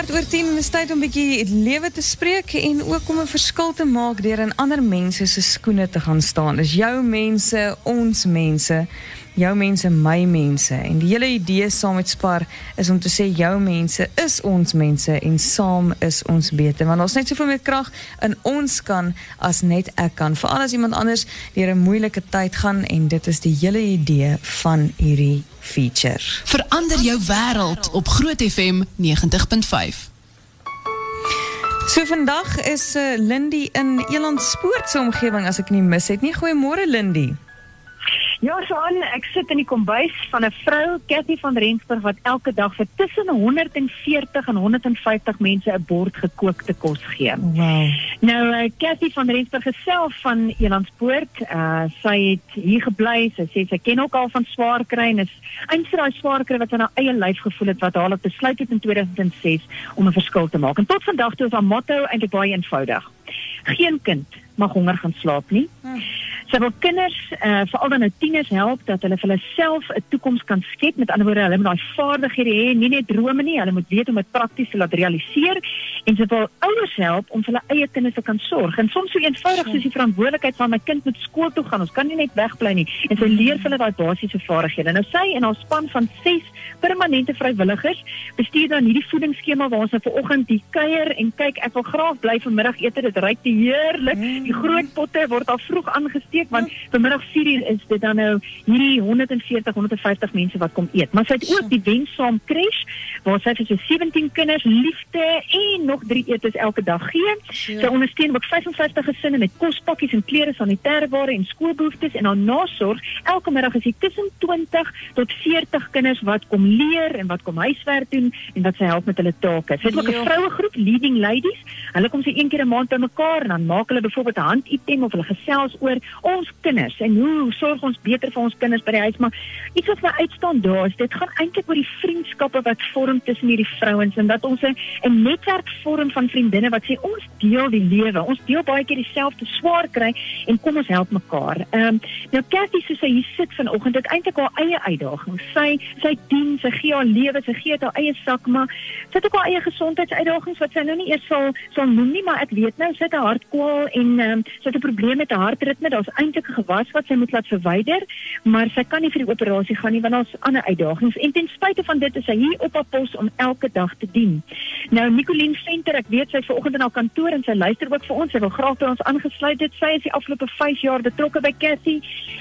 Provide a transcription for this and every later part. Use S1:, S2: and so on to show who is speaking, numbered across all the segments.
S1: kwart oor 10 is tyd om 'n bietjie lewe te spreek en ook om 'n verskil te maak deur in ander mense se skoene te gaan staan. Dis jou mense, ons mense, jou mense, my mense. En die hele idee saam met Spar is om te sê jou mense is ons mense en saam is ons beter. Want ons net soveel meer krag in ons kan as net ek kan. Veral as iemand anders deur 'n moeilike tyd gaan en dit is die hele idee van hierdie feature.
S2: Verander jou wêreld op Groot FM 90.5.
S1: So vandag is uh, Lindy in Eland Spoort se omgewing as ek nie mis het nie. Goeiemôre Lindy.
S3: Ja, Sjoan, ek sit in die kombuis van 'n vrou, Cathy van Rensburg wat elke dag vir tussen 140 en 150 mense 'n bord gekookte kos gee.
S1: Wow.
S3: Nou, uh, Cathy van Rensburg self van Elandspoort, uh, sy het hier gebly. Sy sê sy ken ook al van swaar kry en is eintlik daai swaar kry wat sy na eie lyf gevoel het wat haar op besluit het in 2006 om 'n verskil te maak. En tot vandag toe is haar motto eintlik baie eenvoudig. Geen kind mag honger gaan slaap nie. Hmm. Sy wil kinders, uh, veral dan nou tieners help dat hulle vir hulle self 'n toekoms kan skep. Met ander woorde, hulle moet daai vaardighede hê, nie net drome nie, hulle moet weet hoe om dit prakties te laat realiseer en sy wil ouers help om vir hulle eie kinders te kan sorg. En soms so eenvoudig soos die verantwoordelikheid van my kind moet skool toe gaan. Ons kan nie net wegbly nie. En sy leer vir hulle daai basiese vaardighede. Nou sy en haar span van 6 permanente vrywilligers bestuur dan hierdie voedingsskema waar ons nou vanoggend die kuier en kyk, ek wil graag bly vanmiddagete. Dit ruik te heerlik. Die groot potte word al vroeg aangesteek want vanmiddag 4uur is dit dan nou hierdie 140 150 mense wat kom eet. Maar sy het ook die wensaam crash waar sy vir so 17 kinders liefde en nog 3 etes elke dag gee. Sy ondersteun ook 55 gesinne met kospakkies en klere, sanitêre ware en skoolbehoeftes en haar nasorg. Elke middag is dit tussen 20 tot 40 kinders wat kom leer en wat kom huiswerk doen en wat sy help met hulle take. Sy het ook 'n vroue groep leading ladies. Hulle kom sy een keer 'n maand bymekaar en dan maak hulle byvoorbeeld 'n handitem of hulle gesels oor ons kinders en hoe sorg ons beter vir ons kinders by die huis maar iets wat my uitstaan daar is dit gaan eintlik oor die vriendskappe wat vorm tussen hierdie vrouens en dat ons 'n netwerk vorm van vriendinne wat sê ons deel die lewe ons deel baie keer dieselfde swaar kry en kom ons help mekaar. Ehm um, nou Cathy soos sy hier sit vanoggend het eintlik haar eie uitdagings. Sy sy dien, sy gee haar lewe, sy gee haar eie sak maar sy het ook haar eie gesondheidsuitdagings wat sy nou nie eers sal sal noem nie maar ek weet nou sy het 'n hartkwal en ehm um, sy het 'n probleem met haar hartritme. Daar's eintlik 'n gewas wat sy moet laat verwyder, maar sy kan nie vir die operasie gaan nie want daar's ander uitdagings en ten spyte van dit is sy hier op haar pos om elke dag te dien. Nou Nicoline Venter, ek weet sy vanoggend in haar kantoor en sy luister ook vir ons. Sy wil graag by ons aangesluit het. Sy is die afgelope 5 jaar betrokke by Cathy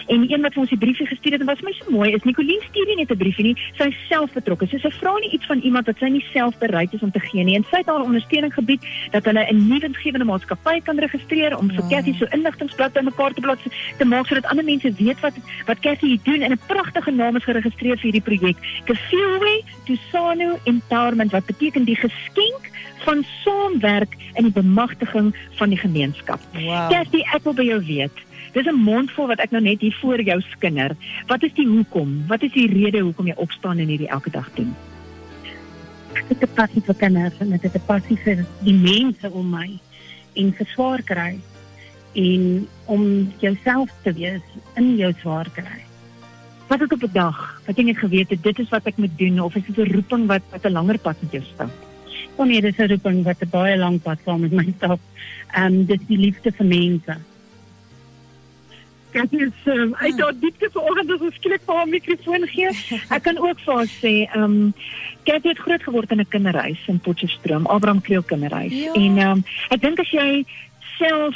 S3: en een wat vir ons die briefie gestuur het en wat vir my so mooi is, Nicoline stuur nie net 'n briefie nie, sy is self betrokke. So sy vra nie iets van iemand wat sy nie self bereid is om te gee nie en sy het haar ondersteuning gebied dat hulle 'n nuwe winsgewende maatskappy kan registreer om vir Cathy so inligtingsblad bymekaar te plaas te maak sodat ander mense weet wat wat Cassie hier doen en 'n pragtige naam is geregistreer vir hierdie projek. Kefilwe Tusano Empowerment wat beteken die geskenk van saamwerk in die bemagtiging van die gemeenskap.
S1: Wow.
S3: Cassie, ek wil by jou weet. Dis 'n mondvol wat ek nou net hier voor jou skinder. Wat is die hoekom? Wat is die rede hoekom jy opstaan en hierdie elke dag doen?
S4: Ek het 'n passie vir kinders en ek het 'n passie vir die mense om my en vir swaar kry en om jouself te wees in jou swaar kry.
S3: Wat het op 'n dag wat jy net geweet het dit is wat ek moet doen of is dit 'n roeping wat wat 'n langer pad met jou stap?
S4: Oh nee, dis 'n roeping wat 'n baie lang pad saam met my stap. Ehm um, dis die liefde vir mense.
S3: Jy sê, um, ek het diepte vanoggend as ek skielik vir haar mikrofoon gee. Ek kan ook vir haar sê, ehm um, het groot geword in 'n kinderhuis in Potchefstroom, Abraham Kriel kinderhuis.
S1: Ja.
S3: En ehm um, ek dink as jy self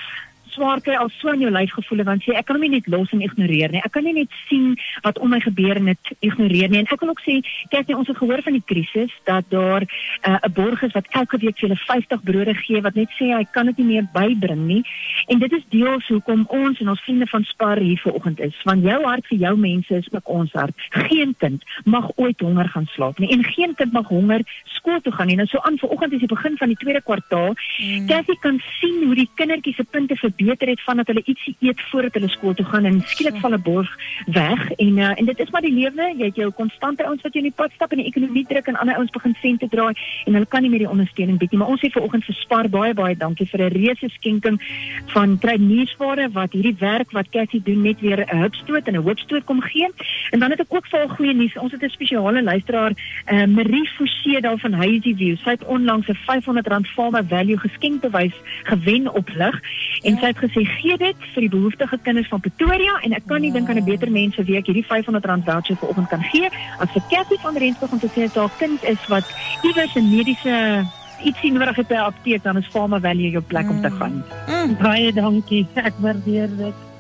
S3: swaar kry al so in jou lyf gevoel want sê ek kan hom nie net los en ignoreer nie. Ek kan nie net sien wat om my gebeur en dit ignoreer nie. En ek wil ook sê, kyk jy ons het gehoor van die krisis dat daar uh, 'n borg is wat elke week vir julle 50 brode gee wat net sê hy kan dit nie meer bybring nie. En dit is deels hoekom ons en ons vriende van Spar hier vanoggend is. Want jou hart vir jou mense is ook ons hart. Geen kind mag ooit honger gaan slaap nie en geen kind mag honger skool toe gaan nie. Nou so aan vanoggend is die begin van die tweede kwartaal. Mm. Kathy kan sien hoe die kindertjies se punte verbeter verbeter het van dat hulle ietsie eet voordat hulle skool toe gaan en skielik val 'n borg weg. En uh, en dit is maar die lewe. Jy het jou konstante ouens wat jou in die pad stap en die ekonomie druk en ander ouens begin sente draai en hulle kan nie meer die ondersteuning bied nie. Maar ons het vanoggend vir Spar baie baie dankie vir 'n reuse skenking van traineesware wat hierdie werk wat Cassie doen net weer 'n hupstoot en 'n hoopstoot kom gee. En dan het ek ook vir goeie nuus. Ons het 'n spesiale luisteraar uh, Marie Forsie daar van Hazy View. Sy het onlangs 'n R500 Farmer Value geskenkbewys gewen op lig en ja. sy het gesê gee dit vir die behoeftige kinders van Pretoria en ek kan nie dink aan 'n beter mens vir wie ek hierdie R500 voucher vanoggend kan gee as vir Cassie van Rensburg om te sê dat haar kind is wat iewers 'n mediese ietsie nodig het by 'n apteek dan is Farmer Value jou plek om te mm. gaan.
S4: Mm. Baie dankie. Ek waardeer dit.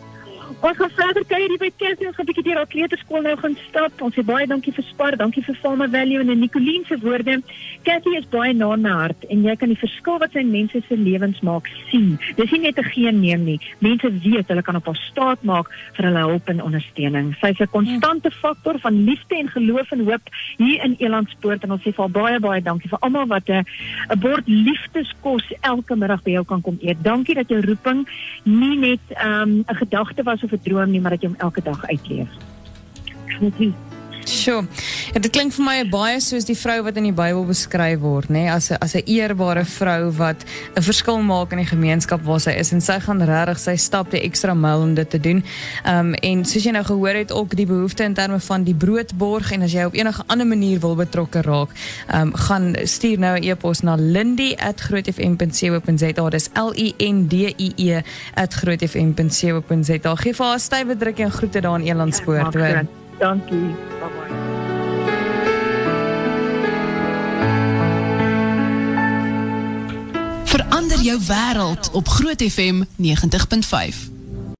S3: Ons gaan verder kyk hier by Kersie, ons gaan 'n bietjie deur haar kleuterskool nou gaan stap. Ons sê baie dankie vir Spar, dankie vir Farmer Value en Nicoline se woorde. Kersie is baie na my hart en jy kan die verskil wat sy mense se lewens maak sien. Dis nie net 'n geen neem nie. Mense weet hulle kan op haar staat maak vir hulle hulp en ondersteuning. Sy's 'n konstante faktor van liefde en geloof en hoop hier in Elandspoort en ons sê vir baie baie dankie vir almal wat 'n 'n bord liefdeskos elke middag by jou kan kom eet. Dankie dat jou roeping nie net ehm, 'n um, gedagte was of 'n droom nie, maar dat jy hom elke dag uitleef.
S1: Dankie. Sjoe. Ja, dit klink vir my baie soos die vrou wat in die Bybel beskryf word, nê, nee? as 'n as 'n eerbare vrou wat 'n verskil maak in die gemeenskap waar sy is en sy gaan regtig sy stap die ekstra myl om dit te doen. Ehm um, en soos jy nou gehoor het ook die behoefte in terme van die broodborg en as jy op enige ander manier wil betrokke raak, ehm um, gaan stuur nou 'n e-pos na lindy@grootfm.co.za. Dis L I N D I E @grootfm.co.za. Geef haar 'n stywe drukkie en groete daar in Elandspoort,
S3: Dankie.
S2: Jou wêreld op Groot FM 90.5.